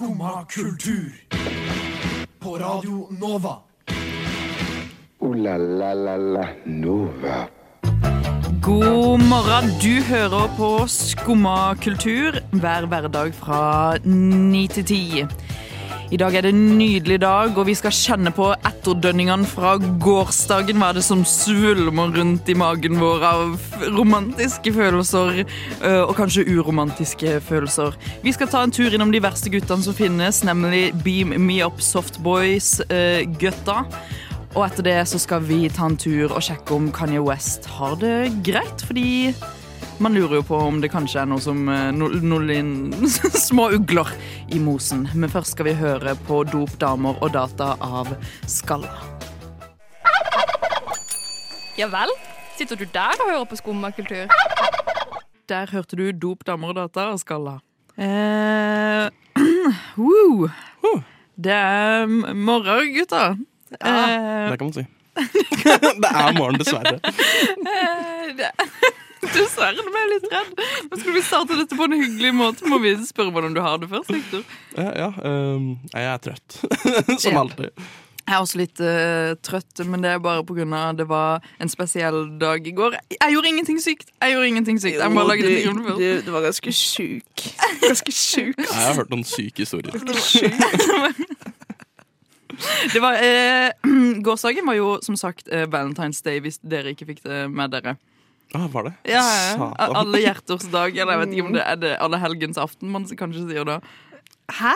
Skumma kultur. På Radio Nova. O-la-la-la-la Nova. God morgen. Du hører på Skumma kultur hver hverdag fra ni til ti. I dag er det en nydelig dag, og vi skal kjenne på etterdønningene fra gårsdagen. Hva er det som svulmer rundt i magen vår av romantiske følelser, øh, og kanskje uromantiske følelser. Vi skal ta en tur innom de verste guttene som finnes, nemlig Beam Me Up Softboys-gutta. Og etter det så skal vi ta en tur og sjekke om Kanye West har det greit, fordi man lurer jo på om det kanskje er noe som eh, no, noen små ugler i mosen. Men først skal vi høre på Dop, damer og data av Skalla. Ja vel? Sitter du der og hører på skummakultur? Der hørte du Dop, damer og data av Skalla. Eh, woo. Det er morgen, gutta. Eh, Det kan man si. det er morgen, dessverre. Eh, det- Dessverre, nå ble jeg litt redd. Men skal vi starte dette på en hyggelig måte, må vi spørre hvordan du har det først. Victor. Ja, ja um, jeg er trøtt. Som Ja. alltid. Jeg er også litt uh, trøtt, men det er bare av det var en spesiell dag i går. Jeg gjorde ingenting sykt! Jeg gjorde ingenting sykt. Jeg må lage dette grovt først. du var ganske sjuk. Ganske sjuk. Jeg har hørt noen syke historier. Det var, eh, gårsdagen var jo som sagt eh, Valentine's Day, hvis dere ikke fikk det med dere. Ah, var det? Ja, ja, ja. Satan. Alle hjerters dag, eller jeg vet ikke om det er det alle helgens aften man kanskje sier da. Hæ?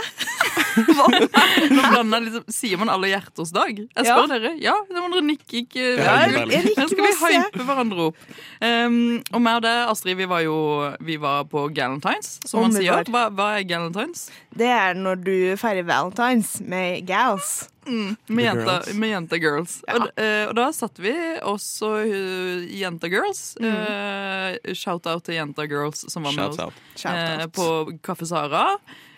Nå blander liksom, Sier man alle hjerters dag? Jeg spør Ja. dere. Ja, det må dere nikke. Ikke, Ja, jeg- Jeg Her liker skal vi hype hverandre opp. Um, og meg og deg, Astrid, vi var jo vi var på Galentines, som Om man sier. Hva, hva er Galentines? Det er når du feirer valentines med gals. Med The jenta, girls. med jenta girls. Ja. Og, uh, og da satt vi også uh, jenta girls. Mm. Uh, Shout-out til jenta girls som var med oss out. Shout eh, out. på Kaffe Sara.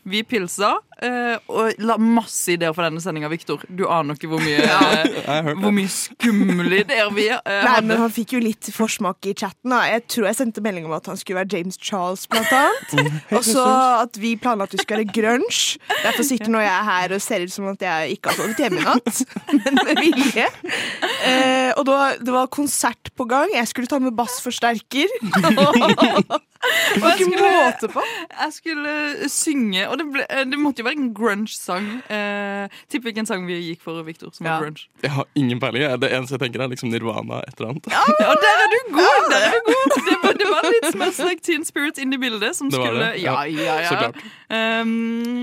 Vi pilsa eh, og la masse ideer for denne sendinga, Victor. Du aner ikke hvor mye, Jeg hvor mye skumle ideer vi eh, Nei, hadde. men Han fikk jo litt forsmak i chatten. da Jeg tror jeg sendte melding om at han skulle være James Charles, blant annet. Og så at vi planla at vi skulle være grunge. Derfor sitter nå jeg her og ser ut som at jeg ikke har sovet hjemme i natt. Men med vilje. Eh, og da, det var konsert på gang. Jeg skulle ta med bassforsterker. Det jeg skulle, måte på. Jeg skulle eh, synge, og det, ble, eh, det måtte jo være en grunge-sang. Eh, Tipp hvilken sang vi gikk for, Victor, som Ja. var grunge. Jeg har ingen peiling. Det eneste jeg tenker, er liksom Nirvana et eller annet. Ja, der er du god! Der er du god. Det, var, det var litt Smells Like Teen Spirit inni bildet. Som Det var skulle, det? Ja, Ja, ja, ja. så klart. Um,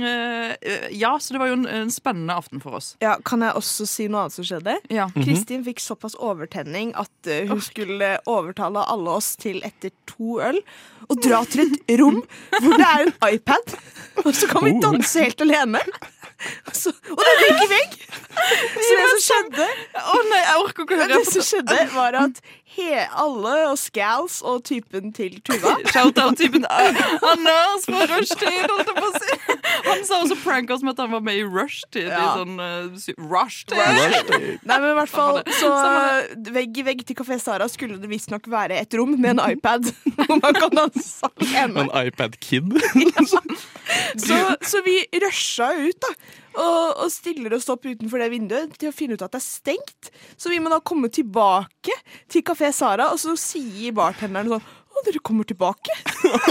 ja, så det var jo en, en spennende aften for oss. Ja, Kan jeg også si noe annet som skjedde? Ja. Kristin fikk såpass overtenning at eh, hun skulle overtale alle oss til etter to øl å dra til et rom hvor det er en iPad, og så kan vi danse helt alene. Og, så, og det er vegg i vegg! Så det som skjedde, Å nei, jeg orker ikke å høre det som skjedde var at he, alle og Scals og typen til Tuva Shout-out-typen Anders fra Rushtid, holdt jeg på å si. Han sa også prank oss med at han var med i Rushtid. I Ja. sånn uh, Rushtid. Nei, men i hvert fall Så vegg i vegg til Kafé Sara skulle det visstnok være et rom med en iPad hvor man kan danse alene. En iPad Kid. Så, så vi rusha ut da og, og stiller oss opp utenfor det vinduet til å finne ut at det er stengt. Så vi må da komme tilbake til Kafé Sara, og så sier bartenderen sånn Å, dere kommer tilbake?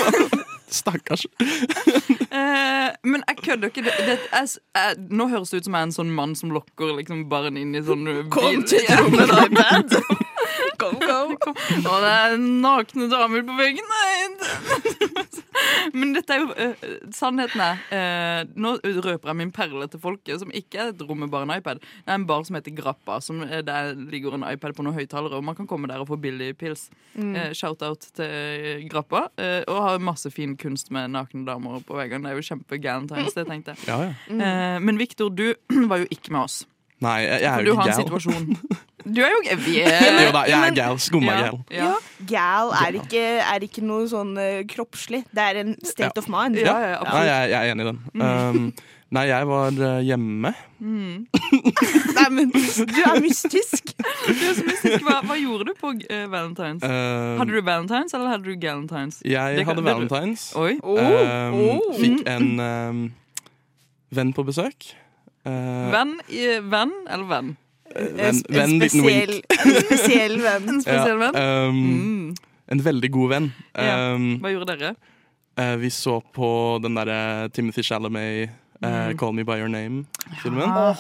Stakkars. Eh, men jeg kødder ikke. Det, det, jeg, jeg, nå høres det ut som jeg er en sånn mann som lokker liksom barn inn i sånn Kom til Ja. Kom, kom. Å, det er nakne damer på veggen. Nei. Men dette er jo uh, Sannheten er uh, Nå røper jeg min perle til folket, som ikke er et rom med bare en iPad. Det er en bar som heter Grappa, som eh, der ligger en iPad på noen høyttalere, og man kan komme der og få billig pils. Eh, Shout-out til Grappa. og har masse fin kunst med nakne damer på veggene. Det er jo kjempe-galentines, det tenkte jeg. Ja, ja. Eh, men Victor, du var jo ikke med oss. Nei, jeg, jeg For er du har en situasjon. Du er jo vi er, Jo da, jeg er gal. Skumma gal. ja. Gal er ikke, er ikke noe sånn uh, kroppslig. Det er en state Ja. of mind. Ja, jeg, jeg er enig i den. Um, nei, jeg var uh, hjemme. Nei, men du er mystisk. Du er så mystisk. Hva, hva gjorde du på uh, Valentines? Hadde du Valentines, eller hadde du Galentines? Jeg Det hadde det- valentines. Oi. Um, oh. Fikk en um, venn på besøk. Eh, Venn, i- venn eller venn? Venn, En venn liten spesiell, wink. en spesiell venn. En spesiell venn? um, Mm. En veldig god venn. Ja. Um, Hva gjorde dere? Uh, vi så på den derre Timothy Chalamet, uh, Mm. 'Call Me By Your Name'-filmen. Ah,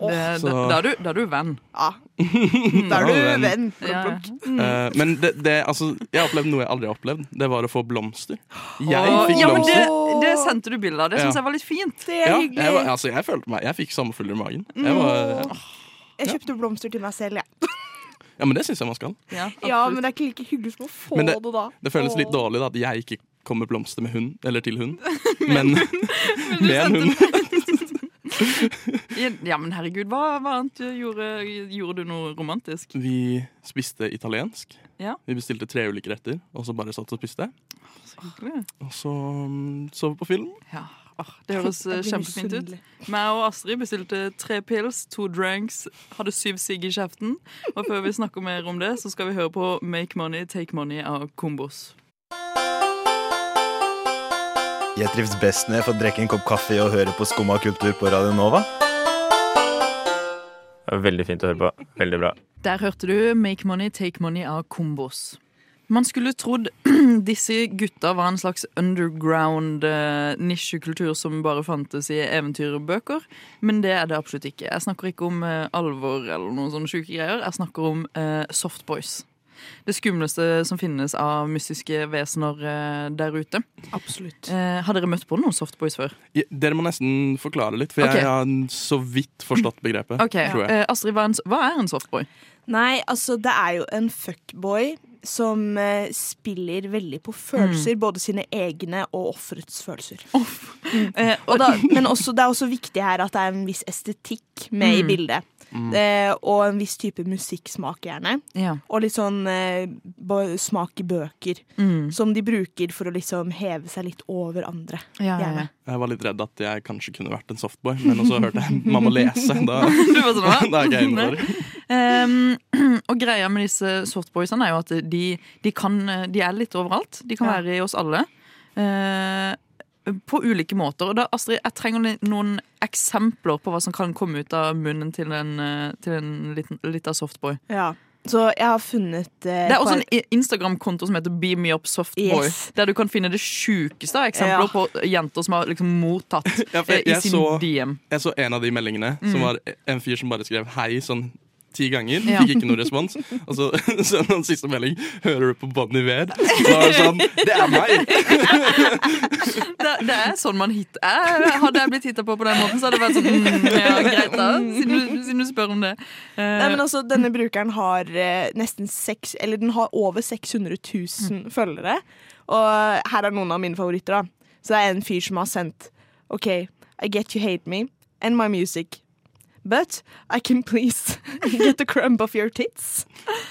det, da, da, er du, da er du venn. Ja. Da er du venn. venn. Ja. Mm. Eh, men det, det, altså, jeg har opplevd noe jeg aldri har opplevd. Det var å få blomster. Jeg Åh, fikk ja, men det, det sendte du bilde av. Det syns jeg var litt fint. Det er Ja, hyggelig. jeg, altså, jeg følte meg Jeg fikk sommerfugler i magen. Jeg var, Jeg kjøpte blomster til meg selv, jeg. ja, men det syns jeg man skal. Ja, Ja, men det er ikke like hyggelig som å få Men det, det- da. Det føles litt dårlig da, at jeg ikke kommer blomster med hund, eller til hund. Men med en hund. Ja, men herregud, hva, hva annet gjorde, gjorde du noe romantisk? Vi spiste italiensk. Ja. Vi bestilte tre ulike retter, og så bare satt og spiste. Så. Og så mm, så vi på film. Ja. Åh, det høres eh, kjempefint ut. Meg og Astrid bestilte tre pils, to dranks, hadde syv sigg i kjeften. Og før vi snakker mer om det, så skal vi høre på Make Money, Take Money av Kombos. Jeg trives best når jeg får drikke en kopp kaffe og høre på Skumma kultur på Radio Nova. Det var Veldig fint å høre på. Veldig bra. Der hørte du Make Money, Take Money av Kombos. Man skulle trodd disse gutta var en slags underground eh, nisjekultur som bare fantes i eventyrbøker, men det er det absolutt ikke. Jeg snakker ikke om eh, alvor eller noen sånne sjuke greier. Jeg snakker om eh, softboys. Det skumleste som finnes av mystiske vesener eh, der ute. Absolutt. Eh, har dere møtt på noen softboys før? Ja, Dere må nesten forklare litt, for okay. jeg har så vidt forstått begrepet. Okay. tror jeg. eh, Astrid, hva er, en, hva er en softboy? Nei, altså det er jo en fuckboy som eh, spiller veldig på følelser. Både sine egne og offerets følelser. Eh, Og da, men også, det er også viktig her at det er en viss estetikk med i Mm. bildet. Eh, og en viss type musikksmak, gjerne. ja. Og litt sånn eh, smak i bøker. Mm. Som de bruker for å liksom heve seg litt over andre. Ja, ja. Jeg var litt redd at jeg kanskje kunne vært en softboy, men så hørte jeg mamma lese. Da, Du var sånn, da er ikke jeg innenfor. Um, og greia med disse softboysene er jo at de, de, kan, de er litt overalt. De kan Ja. være i oss alle. Uh, på ulike måter. Og da, Astrid, jeg trenger noen eksempler på hva som kan komme ut av munnen til en, eh, til en liten, liten softboy. Ja. Så jeg har funnet eh, Det er også par- en Instagram-konto som heter Beam Me Up Softboy. Yes. Der du kan finne det sjukeste av eksempler Ja. på jenter som har liksom mottatt Ja, eh, jeg, i sin så, DM. jeg så en av de meldingene, som var en fyr som bare skrev 'hei' sånn ti ganger. Ja. Fikk ikke noe respons. Og så sendte han siste melding 'hører du på Bon Iver?' Så var det sånn 'det er meg'! Det, det er sånn man hit er. Hadde jeg blitt hitta på på den måten, så hadde det vært sånn mm, Ja, greit, da. Siden du, siden du spør om det. Eh, Nei, men altså, Denne brukeren har eh, nesten seks Eller den har over 600 000 følgere. Og her er noen av mine favoritter. da Så det er en fyr som har sendt OK, I get you hate me and my music. But I can please get a crumb off your tits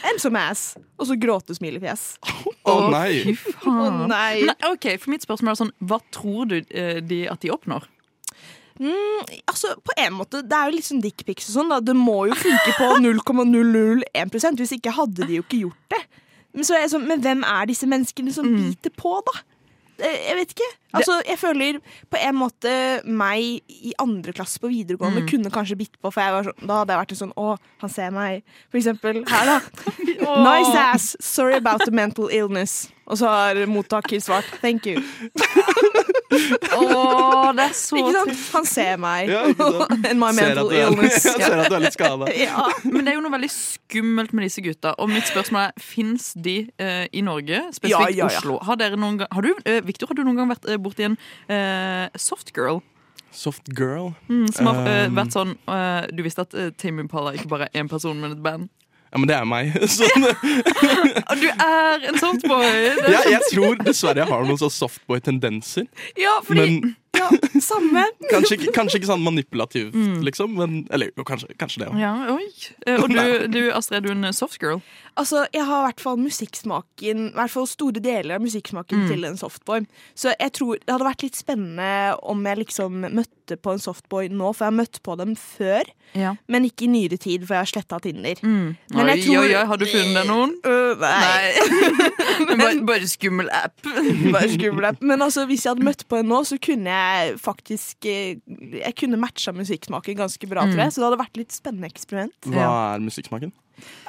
and some ass. Og så gråtesmilefjes. Å nei! Fy Å faen. nei. Nei, ok, for Mitt spørsmål er sånn Hva tror du eh, de, at de oppnår? Mm, altså, på en måte, Det er jo litt sånn dickpics og sånn. da Det må jo funke på 0,001 Hvis ikke hadde de jo ikke gjort det. Men, så er jeg sånn, men hvem er disse menneskene som Mm. biter på, da? Eh, Jeg vet ikke. Altså, jeg føler på en måte meg i andre klasse på videregående Mm. kunne kanskje bitt på, for jeg var sånn, da hadde jeg vært en sånn Å, han ser meg. For eksempel her, da. Nice ass. Sorry about the mental illness. Og så har mottaker svart thank you. Å, det er så Ikke sant? trist. Han ser meg. Ja. And my Ser mental illness. jeg ser at du er litt skada. Ja. Men det er jo noe veldig skummelt med disse gutta. Og mitt spørsmål er, Fins de uh, i Norge, spesifikt Ja, ja, ja. Oslo? Har dere noen gang har du, eh, Victor, har du noen gang vært eh, borti en uh, softgirl? Soft girl. Mm, som har eh, Um. vært sånn uh, Du visste at uh, Tame Impala ikke bare er én person, men et band? Ja, men det er meg. Sånn. Du er en softboy! Er ja, jeg tror dessverre jeg har noen sånn softboy-tendenser. ja, fordi Men ja, Samme. kanskje, kanskje ikke sånn manipulativt, Mm. liksom. Men, eller jo, kanskje, kanskje det. Ja, oi. Eh, Og du, du, Astrid, er du en softgirl? Altså, Jeg har i hvert fall musikksmaken I hvert fall store deler av musikksmaken Mm. til en softboy. Så jeg tror det hadde vært litt spennende om jeg liksom møtte på en softboy nå, for jeg har møtt på dem før. Ja. Men ikke i nyere tid, for jeg har sletta Tinder. Mm. Men oi, jeg tror- oi, oi, har du funnet noen? Øh, nei. Men bare, bare skummel app. Bare skummel app. Men altså, hvis jeg hadde møtt på en nå, så kunne jeg faktisk eh, Jeg kunne matcha musikksmaken ganske bra, Mm. tror jeg. Så det hadde vært litt spennende eksperiment. Hva er musikksmaken?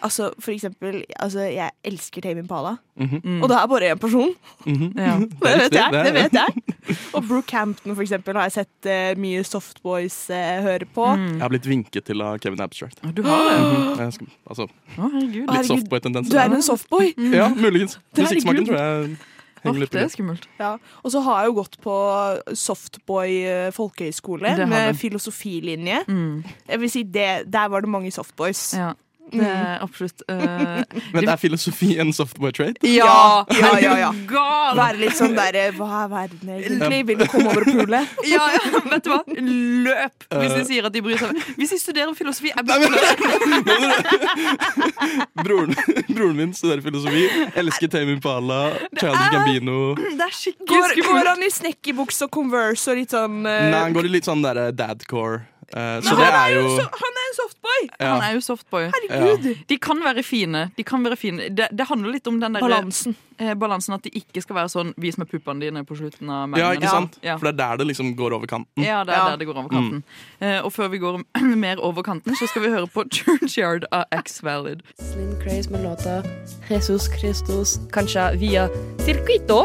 Altså, for eksempel, altså, jeg elsker Tame Impala. Mhm. Og det er bare én person. Mhm. Ja. Det vet jeg. det vet jeg. Og Brookhampton, for eksempel, har jeg sett uh, mye Softboys uh, høre på. Mm. Jeg har blitt vinket til av Kevin Abstract. Du har det? Jeg skal, altså, oh, litt softboy-tendenser. Du er en softboy. Ja, muligens. Musikksmaken tror jeg litt det er skummelt. Ja. Og så har jeg jo gått på Softboy eh, folkehøyskole med filosofilinje. Mm. Jeg vil si det, Der var det mange softboys. Ja, det er absolutt uh, Men er filosofi en softboy-trait? Ja! Ja, ja, ja. Være litt sånn derre Hva er verden egentlig? Vil du komme over og pule? Ja, ja, vet du hva? Løp hvis de sier at de bryr seg. Hvis de studerer filosofi jeg blir Broren, broren min studerer filosofi. Elsker Tame Impala, Childish Gambino. Det er skikkelig Går, går han i snekkerbukse og Converse og litt sånn uh, Nei, han går i litt sånn dadcore. Eh, så det han er jo Han er en softboy! ja. Han er jo softboy. Herregud! De kan være fine. De kan være fine. Det, det handler litt om den der, Balansen. eh, balansen at de ikke skal være sånn Vis meg puppene dine på slutten av ja, ikke sant? Ja. For det er der det liksom går over kanten. Ja, det er Ja. der det går over kanten. Eh, og før vi går mer over kanten, så skal vi høre på Churchyard av X-Valid. Slim Craze med låta Jesus Christus, kanskje via Circuito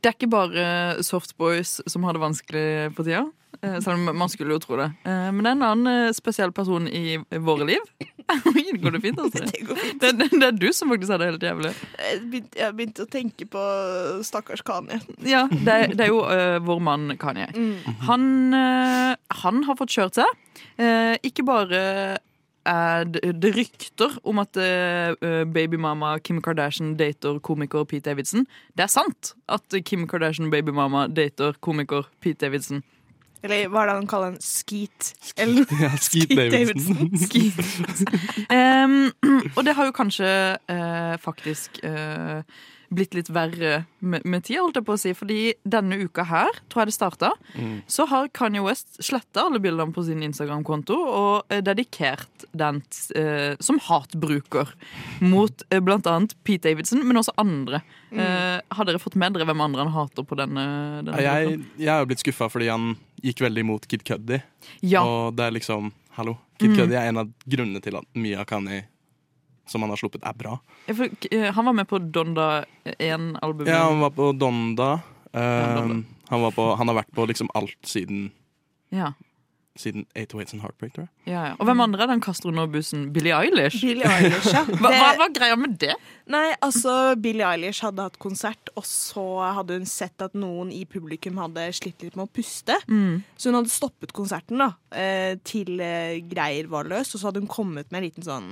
Det er ikke bare softboys som har det vanskelig for tida. eh, Selv om man skulle jo tro det. Eh, Men det er en annen eh, spesiell person i våre liv. Oi, Går det fint? Altså? Det fint. Det, det, det er du som faktisk har det helt jævlig. Jeg begynte, jeg begynte å tenke på stakkars Kanye. Ja, det, er- det jo uh, vår mann Kanye. Han, uh, han har fått kjørt seg. Uh, ikke bare er det, rykter om at eh, babymama Kim Kardashian dater komiker Pete Davidson. Det er sant at Kim Kardashian babymama dater komiker Pete Davidson. Eller hva er det han kaller en skeet? Eller Ja, Skeet Davidson. Em, og det har jo kanskje uh, faktisk eh, blitt litt verre med, med tida, holdt jeg på å si. Fordi denne uka her, tror jeg det starta, så har Kanye West sletta alle bildene på sin Instagram-konto og eh, dedikert den eh, som hatbruker mot eh, annet Pete Davidson, men også andre. Eh, har dere fått med dere hvem andre han hater på denne? denne Jeg, jeg er jo blitt skuffa fordi han gikk veldig imot Kid Cuddy. Ja. Og det er liksom Hallo. Kid Mm. Cuddy er en av grunnene til at mye av Kanye som han har sluppet, er bra. Ja, for, eh, han var med på Donda 1-albumet. Ja, han var på Donda. Ja, Donda. Um, han, var på, han har vært på liksom alt siden Ja. Siden 808s and Heartbreak, tror jeg. Ja, ja. Og hvem andre er den kaster under bussen? Billie Eilish? Billie Eilish, ja. Hva, hva var greia med det? Nei, altså Billie Eilish hadde hatt konsert, og så hadde hun sett at noen i publikum hadde slitt litt med å puste. Mm. Så hun hadde stoppet konserten da, eh, til eh, greier var løst, og så hadde hun kommet med en liten sånn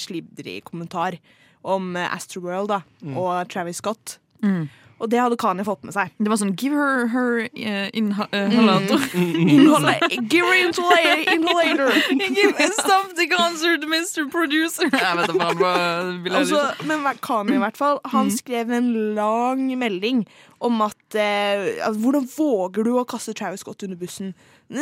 slibdrig kommentar om eh, Astroworld da, Mm. og Travis Scott. Mm. Og det hadde Kanye fått med seg. Det var sånn Give her her uh, inhalator. Innholdet Give her inhalator! inhalator. Give stop the concert, Mr. Producer. Jeg vet ikke hva han Altså, men Kanye i hvert fall, han Mm. skrev en lang melding om at, uh, altså, Hvordan våger du å kaste Travis Scott under bussen?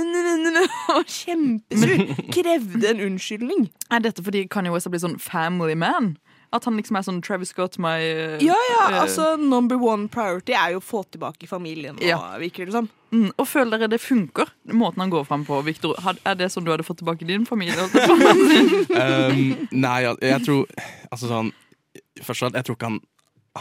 Kjempesur. Krevde en unnskyldning. Er dette fordi Kanye West har blitt sånn family man? At han liksom er sånn Travis Scott, my uh, Ja, ja, eh, altså Number one priority er jo å få tilbake familien, Ja. virker det som. mm, Og føler dere det funker, måten han går fram på? Victor, er det sånn du hadde fått tilbake din familie? Um, nei, jeg, jeg tror Altså sånn Først og fremst, jeg tror ikke han,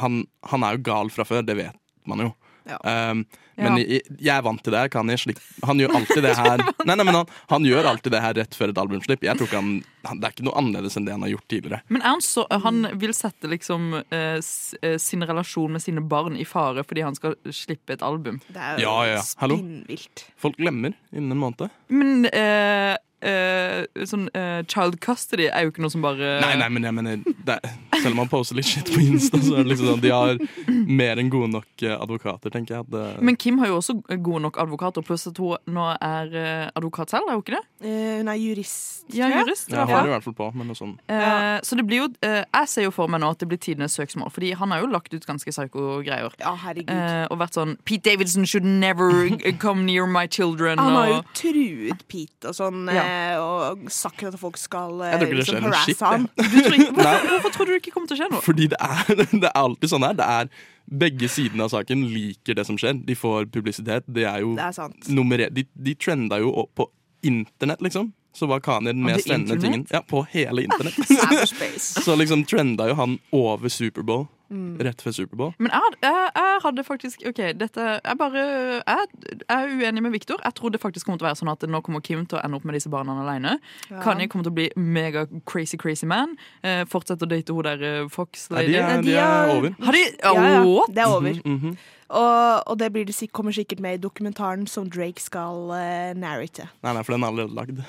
han Han er jo gal fra før, det vet man jo. Ja. Um, men Ja. jeg, jeg er vant til det. Kan jeg slik, han gjør alltid det her Nei, nei, men han, han gjør alltid det her rett før et albumslipp. Jeg tror ikke han, han Det er ikke noe annerledes enn det han har gjort tidligere. Men er han så Han vil sette liksom eh, eh, sin relasjon med sine barn i fare fordi han skal slippe et album. Det er jo Ja, ja, ja. Spinnvilt. Folk glemmer innen en måned. Men eh, eh, sånn uh, child custody er jo ikke noe som bare Nei, nei, men jeg mener det, Selv om man poster litt shit på Insta, så er det liksom sånn de har mer enn gode nok eh, advokater, tenker jeg. Det, Men Kim har jo også gode nok advokater, pluss at hun nå er advokat selv, er hun ikke det? Uh, hun er jurist, tror jeg. jurist. ja, jeg har det i hvert fall på, men noe sånn Ja. Så det blir jo eh, Jeg ser jo for meg nå at det blir tidenes søksmål, Fordi han har jo lagt ut ganske psyko-greier. Ja, herregud. Eh, og vært sånn Pete Davidson should never come near my children. Han har jo truet Pete og sånn, eh, og sagt at folk skal eh, Jeg tror ikke det liksom harasse shit, ham. hvorfor, tror du det ikke kommer til å skje noe? Fordi det er, det er alltid sånn her. Det er Begge sidene av saken liker det som skjer. De får publisitet. Det er jo Det er sant. nummer én. De, de trenda jo opp på internett, liksom. Så var Kanye den mest trendende spennende tingen. Ja, på hele internett. Så liksom trenda jo han over Superbowl. Rett før Superbowl. Men jeg, jeg, jeg hadde faktisk OK, dette Jeg bare Jeg, jeg er uenig med Victor. Jeg trodde faktisk kom til å være sånn at nå kommer Kim til å ende opp med disse barna alene. Ja. Kanye kommer til å bli mega crazy, crazy man. Eh, fortsette å date hun der eh, Fox Nei, Lady. de de de er- er over. Har de Ja, ja, What? det er over. Mm mhm. Og, og det blir det, sik- kommer sikkert med i dokumentaren som Drake skal uh, narrate. Nei, nei, for den er allerede lagd.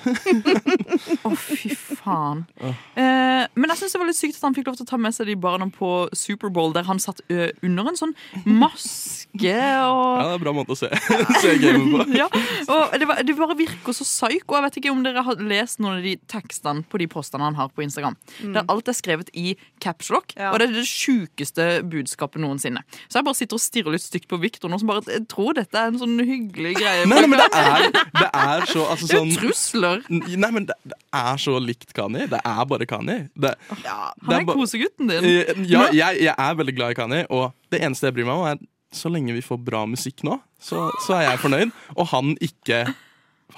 Å, fy faen. Eh, men jeg syns det var litt sykt at han fikk lov til å ta med seg de barna på Superbowl, der han satt under en sånn maske Ja, det er en bra måte å se, se gamet på. ja, og det, var, det bare virker så psyko. Jeg vet ikke om dere har lest noen av de tekstene på de postene han har på Instagram. Der alt er skrevet i capslock, Ja. og det er det sjukeste budskapet noensinne. Så jeg bare sitter og stirrer litt stygt på Victor nå, som bare jeg tror dette er en sånn hyggelig greie. Nei, nei, men det er, det er så altså, Det er sånn jo trusler. Nei, men det, det er så likt Kani. Det er bare Kani. Det, Ja, Han er ba- kosegutten din. Eh, Ja, jeg, jeg er veldig glad i Kani, og det eneste jeg bryr meg om, er så lenge vi får bra musikk nå, så, så er jeg fornøyd. Og han ikke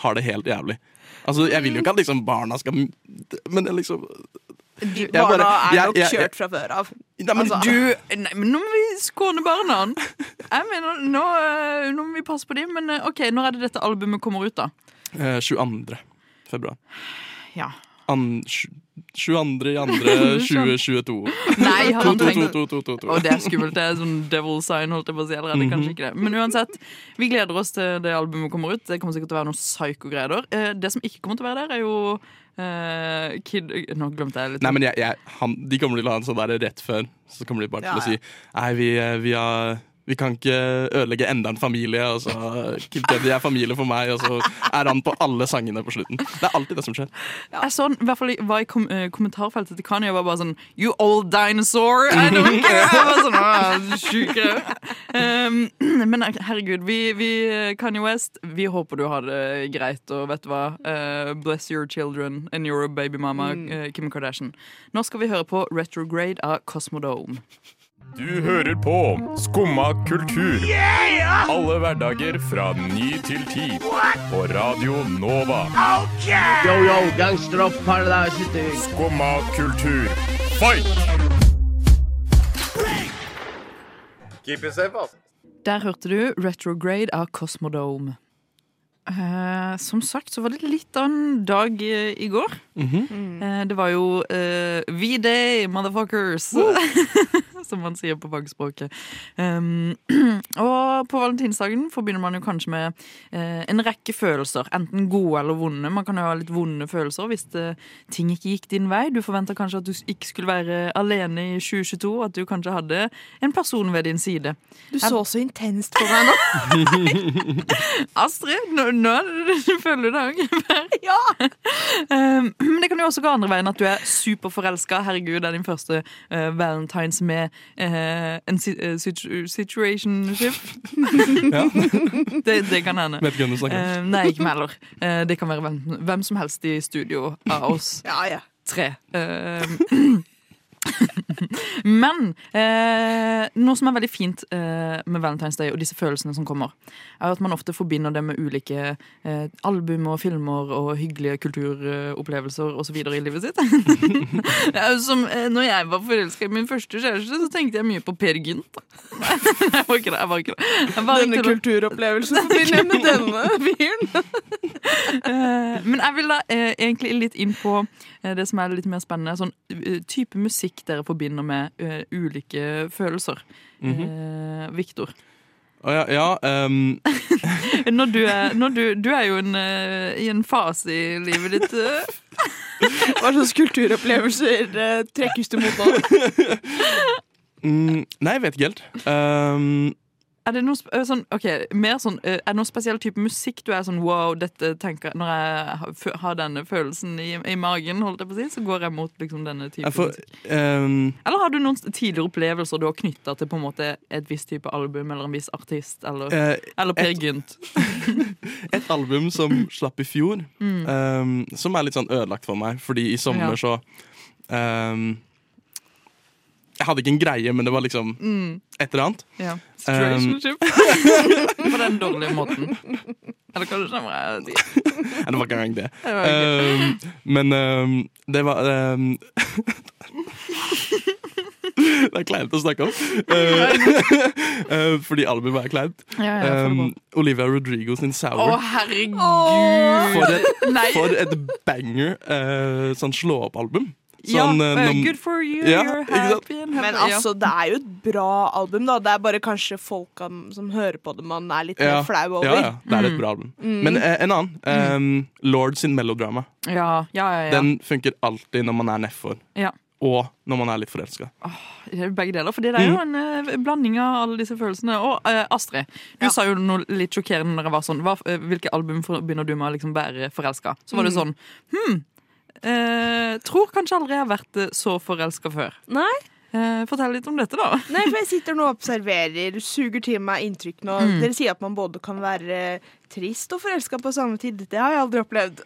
har det helt jævlig. Altså, Jeg vil jo ikke at liksom barna skal Men er liksom de barna bare- er jeg- nok jeg- kjørt fra før av. Nei, men Altså, Du, nei, men nå må vi skåne barna. Jeg mener, nå, eh, nå må vi passe på dem. Men eh, ok, når er det dette albumet kommer ut, da? eh, 22. februar. Ja. An, 22. i andre 2022. Nei, han har to, to. Og det er skummelt. Det er sånn devil sign, holdt jeg på å si. allerede. er kanskje ikke det. Men uansett, vi gleder oss til det albumet kommer ut. Det kommer sikkert til å være noen psyko-greier. Eh, Det som ikke kommer til å være der, er jo eh, Kid Nå glemte jeg litt. Nei, men jeg, jeg, han, De kommer til å ha en sånn der rett før. Så kommer de bare til Ja, å si Nei, vi, eh, vi, har, vi kan ikke ødelegge enda en familie. Og så Kid er familie for meg, og så er han på alle sangene på slutten. Det er alltid det som skjer. Jeg så den, i hvert fall var i kom, eh, kommentarfeltet til Kanye og var bare sånn You old dinosaur! I don't care! Jeg var sånn, «Åh, sjuk jeg er». um, Men herregud, vi, vi Kanye West, vi håper du har det greit. Og vet du hva? Uh, bless your children and your baby mama, uh, Kim Kardashian. Nå skal vi høre på Retrograde av Cosmodome. Du hører på Skumma kultur. Alle hverdager fra ny til ti. På Radio Nova. Yo, yo, gangsteropp, paradise. Skumma kultur, fight! Keep it safe, ass. Der hørte du Retrograde av Cosmodome. Eh, som sagt så var det litt av en dag eh, i går. Eh, det var jo uh, V-day, motherfuckers! som man sier på fagspråket. Um, og på valentinsdagen forbinder man jo kanskje med eh, en rekke følelser. Enten gode eller vonde. Man kan jo ha litt vonde følelser hvis det, ting ikke gikk din vei. Du forventa kanskje at du ikke skulle være alene i 2022. At du kanskje hadde en person ved din side. Du så så intenst på meg nå. Astrid, nå, føler det du føler òg? Ja. Um, Men det kan jo også gå andre veien, at du er superforelska. Herregud, det er din første uh, valentines med uh, en si uh, situ situationship. det, det kan hende. Vet ikke hvem du snakker om. Uh, nei, ikke meg heller. Uh, det kan være hvem, hvem som helst i studio av oss Ja, ja. tre. Um, Men eh, noe som er veldig fint eh, med Valentine's Day og disse følelsene som kommer, er at man ofte forbinder det med ulike eh, album og filmer og hyggelige kulturopplevelser osv. i livet sitt. Som eh, når jeg var forelska i min første kjæreste, så tenkte jeg mye på Per Gynt. Nei, jeg var ikke det. Jeg var ikke det. Jeg var Denne ikke kulturopplevelsen forbinder jeg med denne fyren. Eh, men jeg vil da eh, egentlig litt inn på det som er litt mer spennende. Sånn eh, type musikk dere forbinder med uh, ulike følelser. Mhm. Eh, Victor. Å ja, ja ehm, Når du er, når du, du er jo en, eh, i en fase i livet ditt eh. Hva slags kulturopplevelser eh, trekkes du mot nå? mm, Nei, jeg vet ikke helt. Ehm, Er det noe, sånn, okay, mer sånn, er det noen spesiell type musikk du er sånn wow, dette tenker jeg Når jeg har- denne følelsen i, i magen, holdt jeg på å si, så går jeg mot liksom denne type får, musikk. Um, Eller har du noen tidligere opplevelser du har knytta til på en måte et visst type album eller en viss artist? Eller, uh, eller Per et- Gynt? et album som slapp i fjor, Mm. um, som er litt sånn ødelagt for meg, fordi i sommer Ja. så ehm, Jeg hadde ikke en greie, men det var liksom Mm. et eller annet. Ja. Um, på den dårlige måten. Eller hva du skjønner jeg. Nei, det var ikke engang det. Ehm, men um, det var ehm, Det er kleint å snakke om. Eh, eh, fordi albumet er kleint. Ja, ja, um, Ehm, Olivia Rodrigo sin 'Sour'. Å, herregud! For et, for et banger uh, sånn slå-opp-album. Ja, Sånn, ja, uh, good for you, Ja, you're happy and happy. Men altså, det er jo et bra album, da. Det er bare kanskje folka som hører på det, man er litt ja, mer flau over. ja, ja, det er et Mm. bra album. Mm. Men uh, en annen. Um, Lord sin melodrama. ja, ja, ja, ja. Den funker alltid når man er nedfor. ja. Og når man er litt forelska. Det Begge deler, for det er jo Mm. en eh, blanding av alle disse følelsene. Og eh, Astrid, du sa jo noe litt sjokkerende når jeg var sånn hva, eh, Hvilke album begynner du med å liksom være forelska? Så var det sånn Hm, eh, tror kanskje aldri jeg har vært eh, så forelska før. Nei. Eh, fortell litt om dette, da. Nei, for jeg sitter nå og observerer, suger til meg inntrykk nå. Mm. Dere sier at man både kan være trist og forelska på samme tid. Det har jeg aldri opplevd.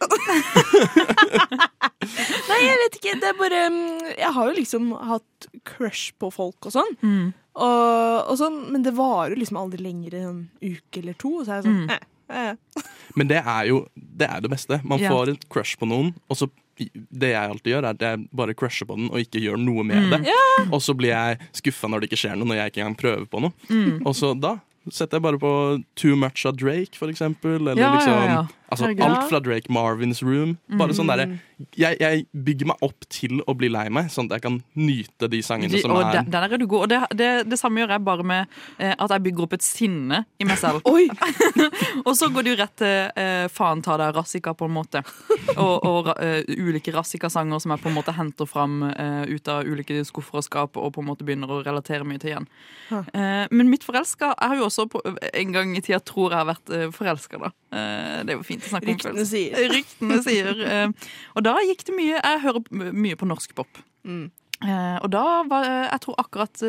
Nei, jeg vet ikke. Det er bare mm, Jeg har jo liksom hatt crush på folk og sånn. Mm. Og, og sånn men det varer jo liksom aldri lenger enn en uke eller to. Og så er jeg sånn Mm. eh, eh. Men det er jo det, er det beste. Man Ja. får et crush på noen, og så det jeg alltid gjør, er at jeg bare crusher på den og ikke gjør noe med Mm. det. Yeah. Og så blir jeg skuffa når det ikke skjer noe, når jeg ikke engang prøver på noe. Mm. Og så da setter jeg bare på Too Much av Drake, for eksempel. Eller Ja, ja, liksom ja. Altså Herregud. alt fra Drake, Marvins Room. Bare sånn der, jeg, jeg bygger meg opp til å bli lei meg, sånn at jeg kan nyte de sangene De, som og er der, er du god. Og det, det, det samme gjør jeg bare med eh, at jeg bygger opp et sinne i meg selv. og så går det jo rett til eh, faen ta deg Rassika, på en måte. Og, og eh, ulike Rassika-sanger som jeg på en måte henter fram uh, ut av ulike skuffer og skap, og på en måte begynner å relatere mye til igjen. Eh, men mitt forelska Jeg har jo også på, en gang i tida tror jeg har vært uh, forelska, da. Eh, det er jo fint å snakke Ryktene om følelser. Ryktene sier. eh, og da gikk det mye Jeg hører mye på norsk pop. Mm. Eh, og da var Jeg tror akkurat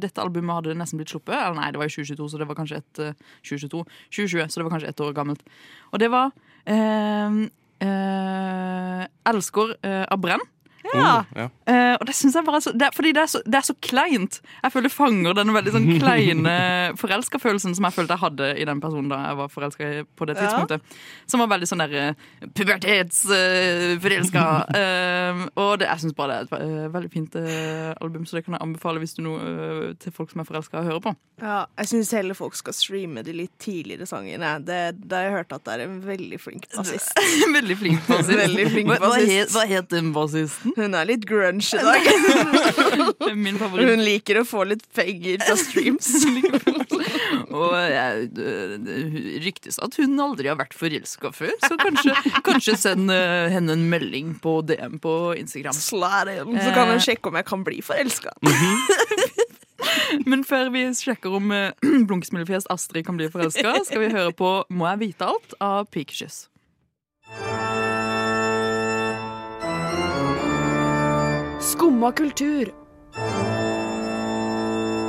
dette albumet hadde nesten blitt sluppet. Eller nei, det var i 2022, så det var kanskje et eh, 2022, 2020, så det var kanskje ett år gammelt. Og det var eh, eh, 'Elsker' eh, av Brenn. Ja. Mm, ja. Uh, og det synes jeg bare så, det Fordi det er, så, det er så kleint. Jeg føler fanger den veldig sånn kleine forelska-følelsen som jeg følte jeg hadde i den personen da jeg var forelska på det Ja. tidspunktet. Som var veldig sånn der uh, pubertetsforelska. og det, jeg syns bare det er et eh, veldig fint eh, album, så det kan jeg anbefale hvis du noe eh, til folk som er forelska, hører på. Ja, jeg syns heller folk skal streame de litt tidligere sangene. Det, da jeg hørt at det er en veldig flink bassist. veldig flink bassist. Veldig flink Hva, hva, het, hva het den bassisten? Hun er litt grunge i dag. Min favoritt. Hun liker å få litt penger fra streams. Og jeg, det- ryktes at hun aldri har vært forelska før, så kanskje, kanskje send eh, henne en melding på DM på Instagram. Slide in, så kan Eh. hun sjekke om jeg kan bli forelska. Men før vi sjekker om blunkesmilefjes Astrid kan bli forelska, skal vi høre på Må jeg vite alt av Pikekyss. Skumma kultur.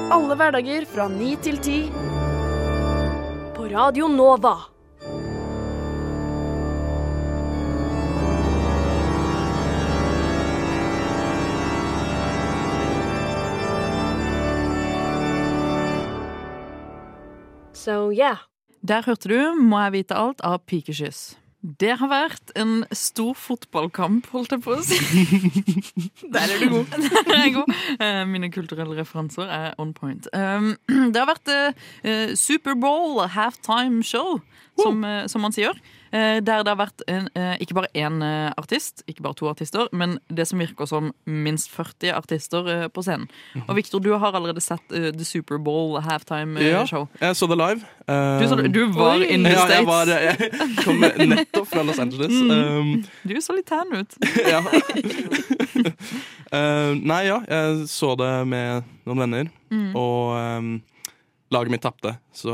Alle hverdager fra ni til ti. På Radio Nova. So yeah. Der hørte du Må jeg vite alt av Pikekyss. Det har vært en stor fotballkamp, holdt jeg på å si. Der er du god. Der er jeg god. Eh, Mine kulturelle referanser er on point. Um, Det har vært eh, eh, Superbowl halftime show, som, som man sier. Eh, der det har vært en, eh, ikke bare én eh, artist, ikke bare to artister, men det som virker som minst 40 artister på scenen. Og Victor, du har allerede sett The Superbowl halftime-show. Ja, show. jeg så det live. Du, så, Um, du var Oi. in the ja, States. jeg, var, jeg kom nettopp fra Los Angeles. Um, Du så litt tan ut. ja. Eh, nei, ja, jeg så det med noen venner, Mm. og um, laget mitt tapte, så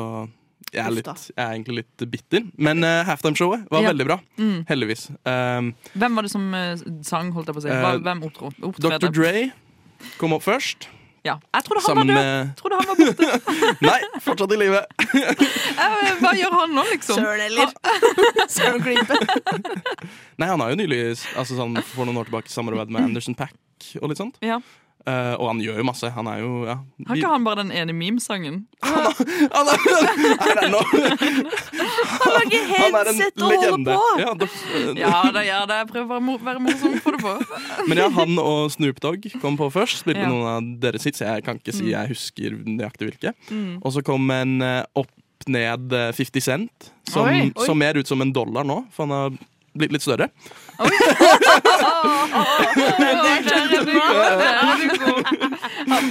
jeg er, litt, jeg er egentlig litt bitter. Men uh, halftimeshowet var Ja. veldig bra. Mm. Heldigvis. Um, Hvem var det som uh, sang, holdt jeg på å si? Eh, hvem opptro? Dr. Dre kom opp først. Ja. Jeg trodde han Sammen var død. med trodde han var borte. Nei, fortsatt i live. Hva gjør han nå, liksom? Søren eller Søren klype. Nei, han har jo nylig altså sånn, for noen år tilbake samarbeidet med Anderson Pack og litt sånt. Ja. Eh, og han gjør jo masse. Han er jo ja, Har ikke han bare den ene memesangen? han er, er det? Han lager Han er headset og holder på. Ja, da- Ja, det gjør det. Jeg prøver å være morsom på det på. Men ja, han og Snoop Dogg kom på først. Spilte Ja. noen av deres hits. Jeg kan ikke si jeg husker nøyaktig hvilke. Mm. Og så kom en eh, opp ned eh, 50 Cent, som Oi, oi. så mer ut som en dollar nå, for han har blitt litt større.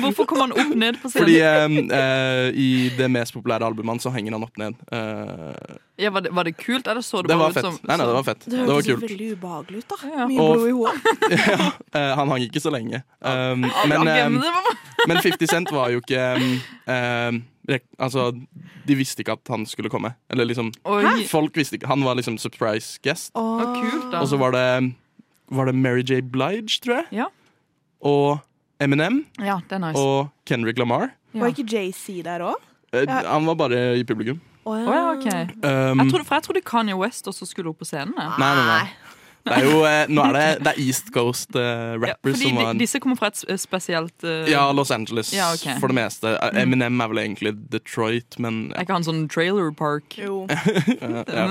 Hvorfor kom han opp ned på scenen? Fordi eh, eh, i det mest populære albumet hans så henger han opp ned. Eh, Ja, var, det, var det kult, eller så det, det bare var ut fett. som Nei, nei, det var fett. Det Det var hørtes kult. veldig ubehagelig ut, da. Ja. Mye Og- blod i hodet. ja, eh, han hang ikke så lenge. Um, men, men um, men 50 Cent var jo ikke um, um, rek Altså, de visste ikke at han skulle komme. Eller liksom Oi. Folk visste ikke. Han var liksom surprise guest. Oh. kult, da. Og så var det Var det Mary J. Blige, tror jeg. Ja. Og Eminem. Ja, det er nice. Og Kendrick Lamar. Var ikke JC der òg? Eh, Han var bare i publikum. Å ja, okay. Um, Jeg trodde, for jeg trodde Kanye West også skulle opp på scenen. Nei, nei, nei. Det er jo eh, Nå er det, det er East Coast uh, rappers ja, som var de, disse kommer fra et spesielt uh, Ja, Los Angeles Ja, okay. for det meste. Eh, Eminem er vel egentlig Detroit, men Er ikke han sånn trailer park? Jo. ja, ja.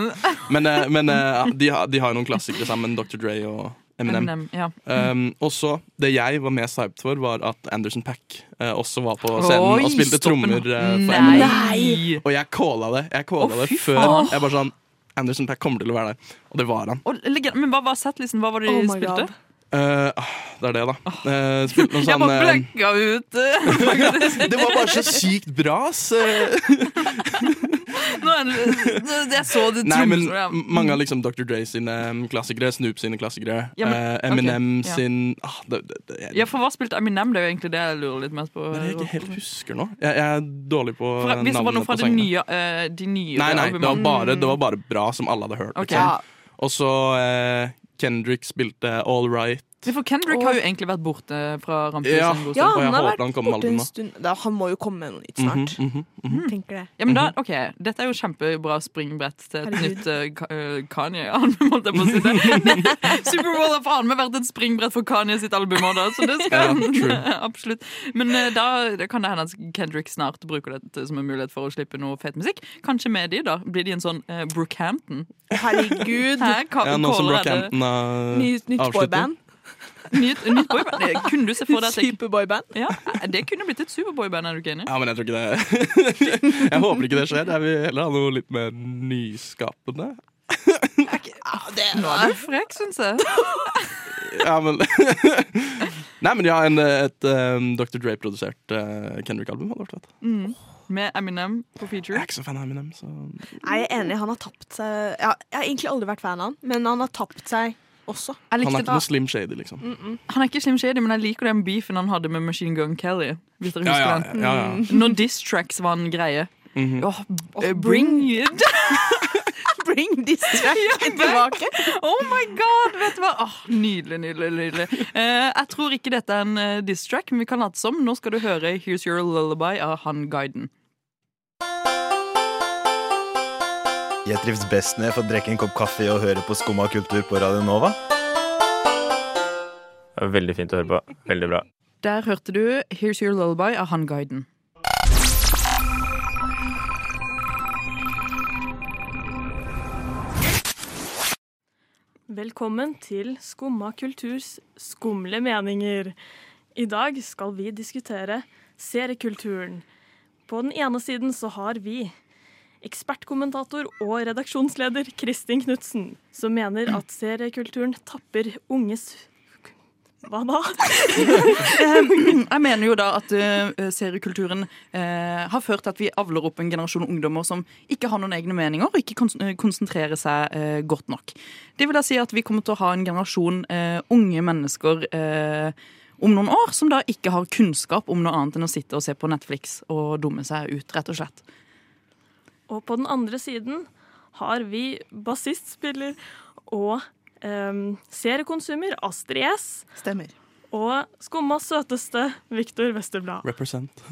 Men, eh, men eh, de, har, de har jo noen klassikere sammen, Dr. Dre og Eminem. Eminem, ja. Um, også Det jeg var mest hyped for, var at Anderson Pack uh, også var på scenen Oi, og spilte trommer uh, for Nei. Eminem. Og jeg calla det. Jeg calla oh, det før. faen. Jeg bare sånn Anderson Pack kommer til å være der. Og det var han. Og, men hva var settlisten? Hva var det de Oh spilte? God. Eh, ah, det er det, da. Uh, spilte noe Jeg sånn bare blekka ut. eh. Det var bare så sykt bra, ass. Nå er det, jeg så det Nei, men ja. mange av liksom Dr. Dre sine um, klassikere, Snoop sine klassikere, Ja, men- eh, Eminem ok, ja. sin ah, det, det, det, jeg, Ja, for hva spilte Eminem? Det er jo egentlig det jeg lurer litt mest på. det er jeg ikke helt husker nå. Jeg, jeg er dårlig på Fra, hvis det var noe fra på det nye, uh, de nye Nei, nei, det var, bare, det var bare bra som alle hadde hørt. Liksom. Og så eh, Kendrick spilte All Right. For Kendrick har jo egentlig vært borte fra rampelyset Ja. en god Ja, stund. Og han har vært han borte en stund. Da, han må jo komme med noe nytt Mhm, snart. mm -hmm. Tenker det. Ja, men da, ok, Dette er jo kjempebra springbrett til et Herregud. nytt uh, Kanye-album. holdt jeg på å si det. Har faen meg vært et springbrett for Kanye sitt album òg, da. Så det skal Ja. Absolutt. Men uh, da det kan det hende at Kendrick snart bruker dette som en mulighet for å slippe noe fet musikk. Kanskje med de, da. Blir de en sånn uh, Brookhampton? Herregud. Her, Ja, nå som caller er Nytt, nytt boyband. Nytt, nytt boyband? Det Kunne du se for deg at Superboyband. ja, det kunne blitt et superboyband, er du ikke enig? Ja, men jeg tror ikke det Jeg håper ikke det skjer. Jeg vil heller ha noe litt mer nyskapende. Nå er du frekk, syns jeg. Ja, men Nei, men ja, en, et um, Dr. Dre-produsert uh, Kendrick-album hadde vært fett. Mm. Med Eminem på Jeg feature. er ikke så fan av Eminem, så Jeg er enig, han har tapt seg ja, Jeg har egentlig aldri vært fan av han, men han har tapt seg også. Jeg Han er ikke noe Slim Shady, liksom. Han er ikke Slim Shady, men jeg liker den beefen han hadde med Machine Gun Kelly. Hvis dere Ja, husker ja, den. ja, ja. Når diss tracks var en greie. Mhm. Åh, oh, bring it! Bring this track tilbake. Oh my god! Vet du hva? Oh, nydelig, nydelig. nydelig. Eh, jeg tror ikke dette er en uh, diss track, men vi kan late som. Nå skal du høre Here's Your Lullaby av Han Guiden. Jeg trives best når jeg får drikke en kopp kaffe og høre på Skumma kultur på Radio Nova. Det var Veldig fint å høre på. Veldig bra. Der hørte du Here's Your Lullaby av Han Guiden. Velkommen til Skumma kulturs skumle meninger. I dag skal vi diskutere seriekulturen. På den ene siden så har vi ekspertkommentator og redaksjonsleder Kristin Knutsen, som mener at seriekulturen tapper unges Hva da? Jeg mener jo da at eh, seriekulturen eh, har ført til at vi avler opp en generasjon ungdommer som ikke har noen egne meninger og ikke eh, konsentrerer seg godt nok. Det vil da si at vi kommer til å ha en generasjon unge mennesker om noen år som da ikke har kunnskap om noe annet enn å sitte og se på Netflix og dumme seg ut, rett og slett. Og på den andre siden har vi bassistspiller og um, seriekonsumer Astrid S. Stemmer. Og skummas søteste Viktor Westerblad. Represent.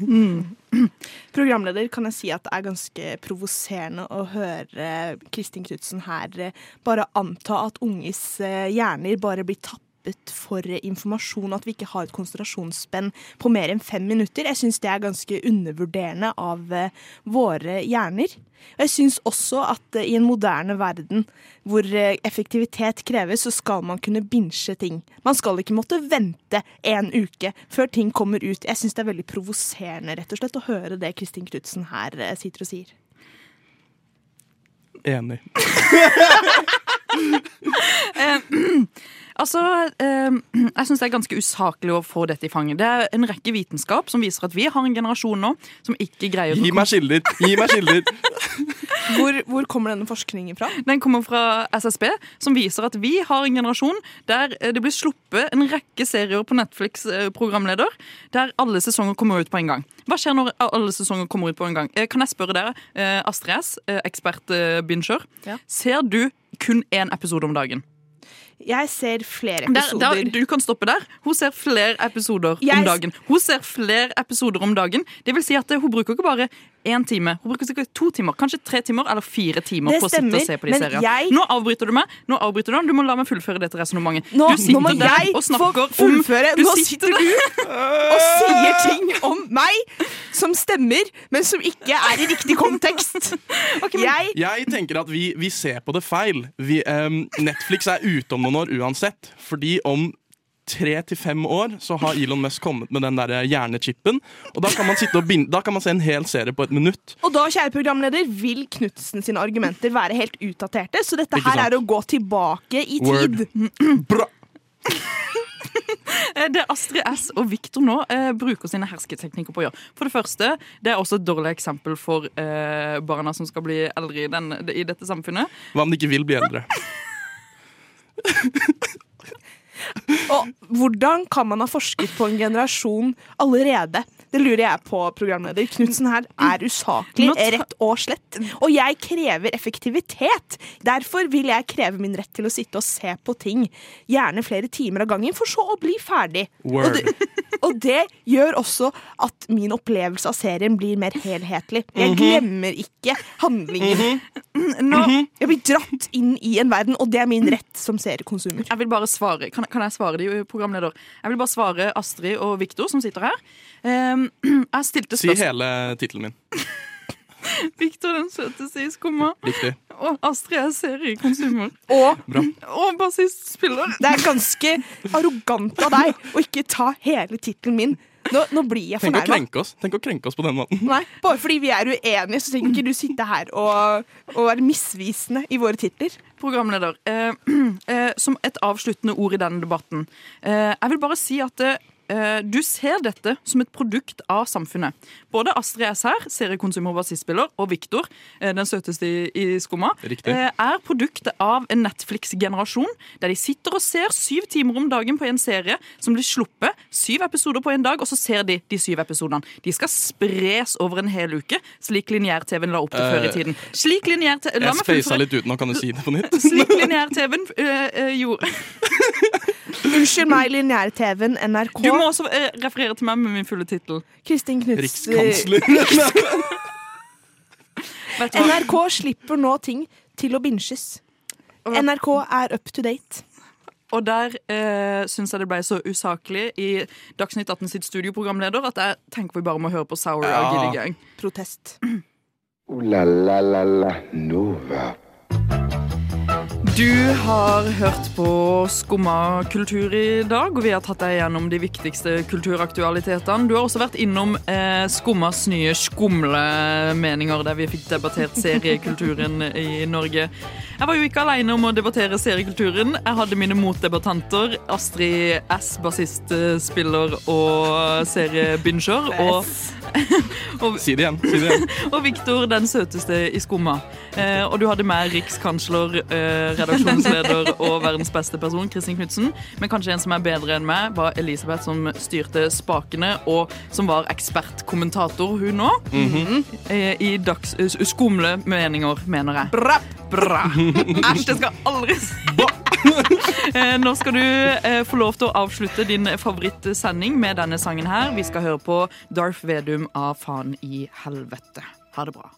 Programleder kan jeg si at det er ganske provoserende å høre Kristin Knutsen her eh, bare anta at unges eh, hjerner bare blir tappet for informasjon, at vi ikke har et konsentrasjonsspenn på mer enn fem minutter. Jeg syns det er ganske undervurderende av eh, våre hjerner. Og jeg syns også at eh, i en moderne verden hvor eh, effektivitet kreves, så skal man kunne binsje ting. Man skal ikke måtte vente en uke før ting kommer ut. Jeg syns det er veldig provoserende rett og slett å høre det Kristin Knutsen her sitter og sier. Enig. Eh, altså, eh, jeg syns det er ganske usaklig å få dette i fanget. Det er en rekke vitenskap som viser at vi har en generasjon nå som ikke greier Gi meg kilder! Gi meg kilder! Hvor, hvor kommer denne forskningen fra? Den kommer fra SSB, som viser at vi har en generasjon der eh, det blir sluppet en rekke serier på Netflix eh, programleder, der alle sesonger kommer ut på en gang. Hva skjer når alle sesonger kommer ut på en gang? Kan jeg spørre dere, eh, Astrid S, eh, ekspert-binsjer, Ja. ser du kun én episode om dagen? Jeg ser flere episoder. der, du kan stoppe der. Hun ser flere episoder Jeg- om dagen. Hun ser flere episoder om dagen. Det vil si at Hun bruker ikke bare én time, hun bruker sikkert to timer, kanskje tre timer eller fire timer Det på å sitte og se på de men seriene. jeg- Nå avbryter du meg. Nå avbryter Du Du må la meg fullføre dette resonnementet. Nå, Du sitter nå må der jeg og få snakker om du Nå sitter du og sier ting om meg som stemmer, men som ikke er i riktig kontekst. Jeg Jeg tenker at vi, vi ser på det feil. Vi, um, Netflix er ute om noen år uansett. Fordi om tre til fem år så har Elon Musk kommet med den der hjernechipen. Og da kan man sitte og binde, da kan man se en hel serie på et minutt. Og da, kjære programleder, vil Knutsen sine argumenter være helt utdaterte, så dette her er å gå tilbake i Word. tid. Bra. Eh, Det Astrid S og Victor nå eh, bruker sine hersketeknikker på å gjøre. For det første, det er også et dårlig eksempel for eh, barna som skal bli eldre i, den, i dette samfunnet. Hva om de ikke vil bli eldre? Og hvordan kan man ha forsket på en generasjon allerede? Det lurer jeg på, programleder. Knutsen her er usaklig, rett og slett. Og jeg krever effektivitet. Derfor vil jeg kreve min rett til å sitte og se på ting, gjerne flere timer av gangen, for så å bli ferdig. Og det, og det gjør også at min opplevelse av serien blir mer helhetlig. Jeg Mhm. glemmer ikke handlingen. Nå, jeg blir dratt inn i en verden, og det er min rett som seriekonsumer. Jeg vil bare svare, kan, kan jeg svare de, programleder? Jeg vil bare svare Astrid og Victor som sitter her. Um, jeg stilte Si hele tittelen min. Victor den søte sies komma. Riktig. Og Astrid er seriekonsumer. Og, Bra. og bassistspiller. Det er ganske arrogant av deg å ikke ta hele tittelen min. Nå, nå blir jeg fornærma. Tenk, Tenk å krenke oss på den måten. Nei, bare fordi vi er uenige, så trenger ikke du sitte her og, og være misvisende i våre titler. Programleder, eh, eh, som et avsluttende ord i denne debatten. Eh, jeg vil bare si at eh, du ser dette som et produkt av samfunnet. Både Astrid S her, seriekonsumer og Viktor, eh, den søteste i, skumma, eh, er produktet av en Netflix-generasjon der de sitter og ser syv timer om dagen på en serie som blir sluppet, syv episoder på en dag, og så ser de de syv episodene. De skal spres over en hel uke, slik lineær-TV-en la opp til før i Eh, tiden. Slik lineær-TV La Jeg spasa litt ut nå, kan du si det på nytt? Slik lineær-TV-en øh, øh, gjorde. Unnskyld meg, lineær-TV-en, NRK. Du må også øh, referere til meg med min fulle tittel. Kristin Knuts Rikskansler. NRK slipper nå ting til å binges. NRK er up to date. Og der eh, syns jeg det ble så usaklig i Dagsnytt 18 sitt studioprogramleder at jeg tenker vi bare må høre på Sour Ja. og Gilly Gang. Protest. Uh, la la la la Nova. Du har hørt på Skumma kultur i dag, og vi har tatt deg gjennom de viktigste kulturaktualitetene. Du har også vært innom eh, Skummas nye skumlemeninger, der vi fikk debattert seriekulturen i Norge. Jeg var jo ikke alene om å debattere seriekulturen. Jeg hadde mine motdebattanter. Astrid S, bassistspiller og seriebinger. Og, og, Si det igjen. si det igjen og Viktor, den søteste i Skumma. Eh, og du hadde med rikskansler, eh, redaksjonsleder og verdens beste person, Kristin Knutsen. Men kanskje en som er bedre enn meg, var Elisabeth, som styrte spakene, og som var ekspertkommentator, hun òg. -hmm. eh, I dags, eh, skumle meninger, mener jeg. Bra! Bra. Æsj, det skal aldri si. Eh, Nå skal du eh, få lov til å avslutte din favorittsending med denne sangen her. Vi skal høre på Darth Vedum av Faen i helvete. Ha det bra.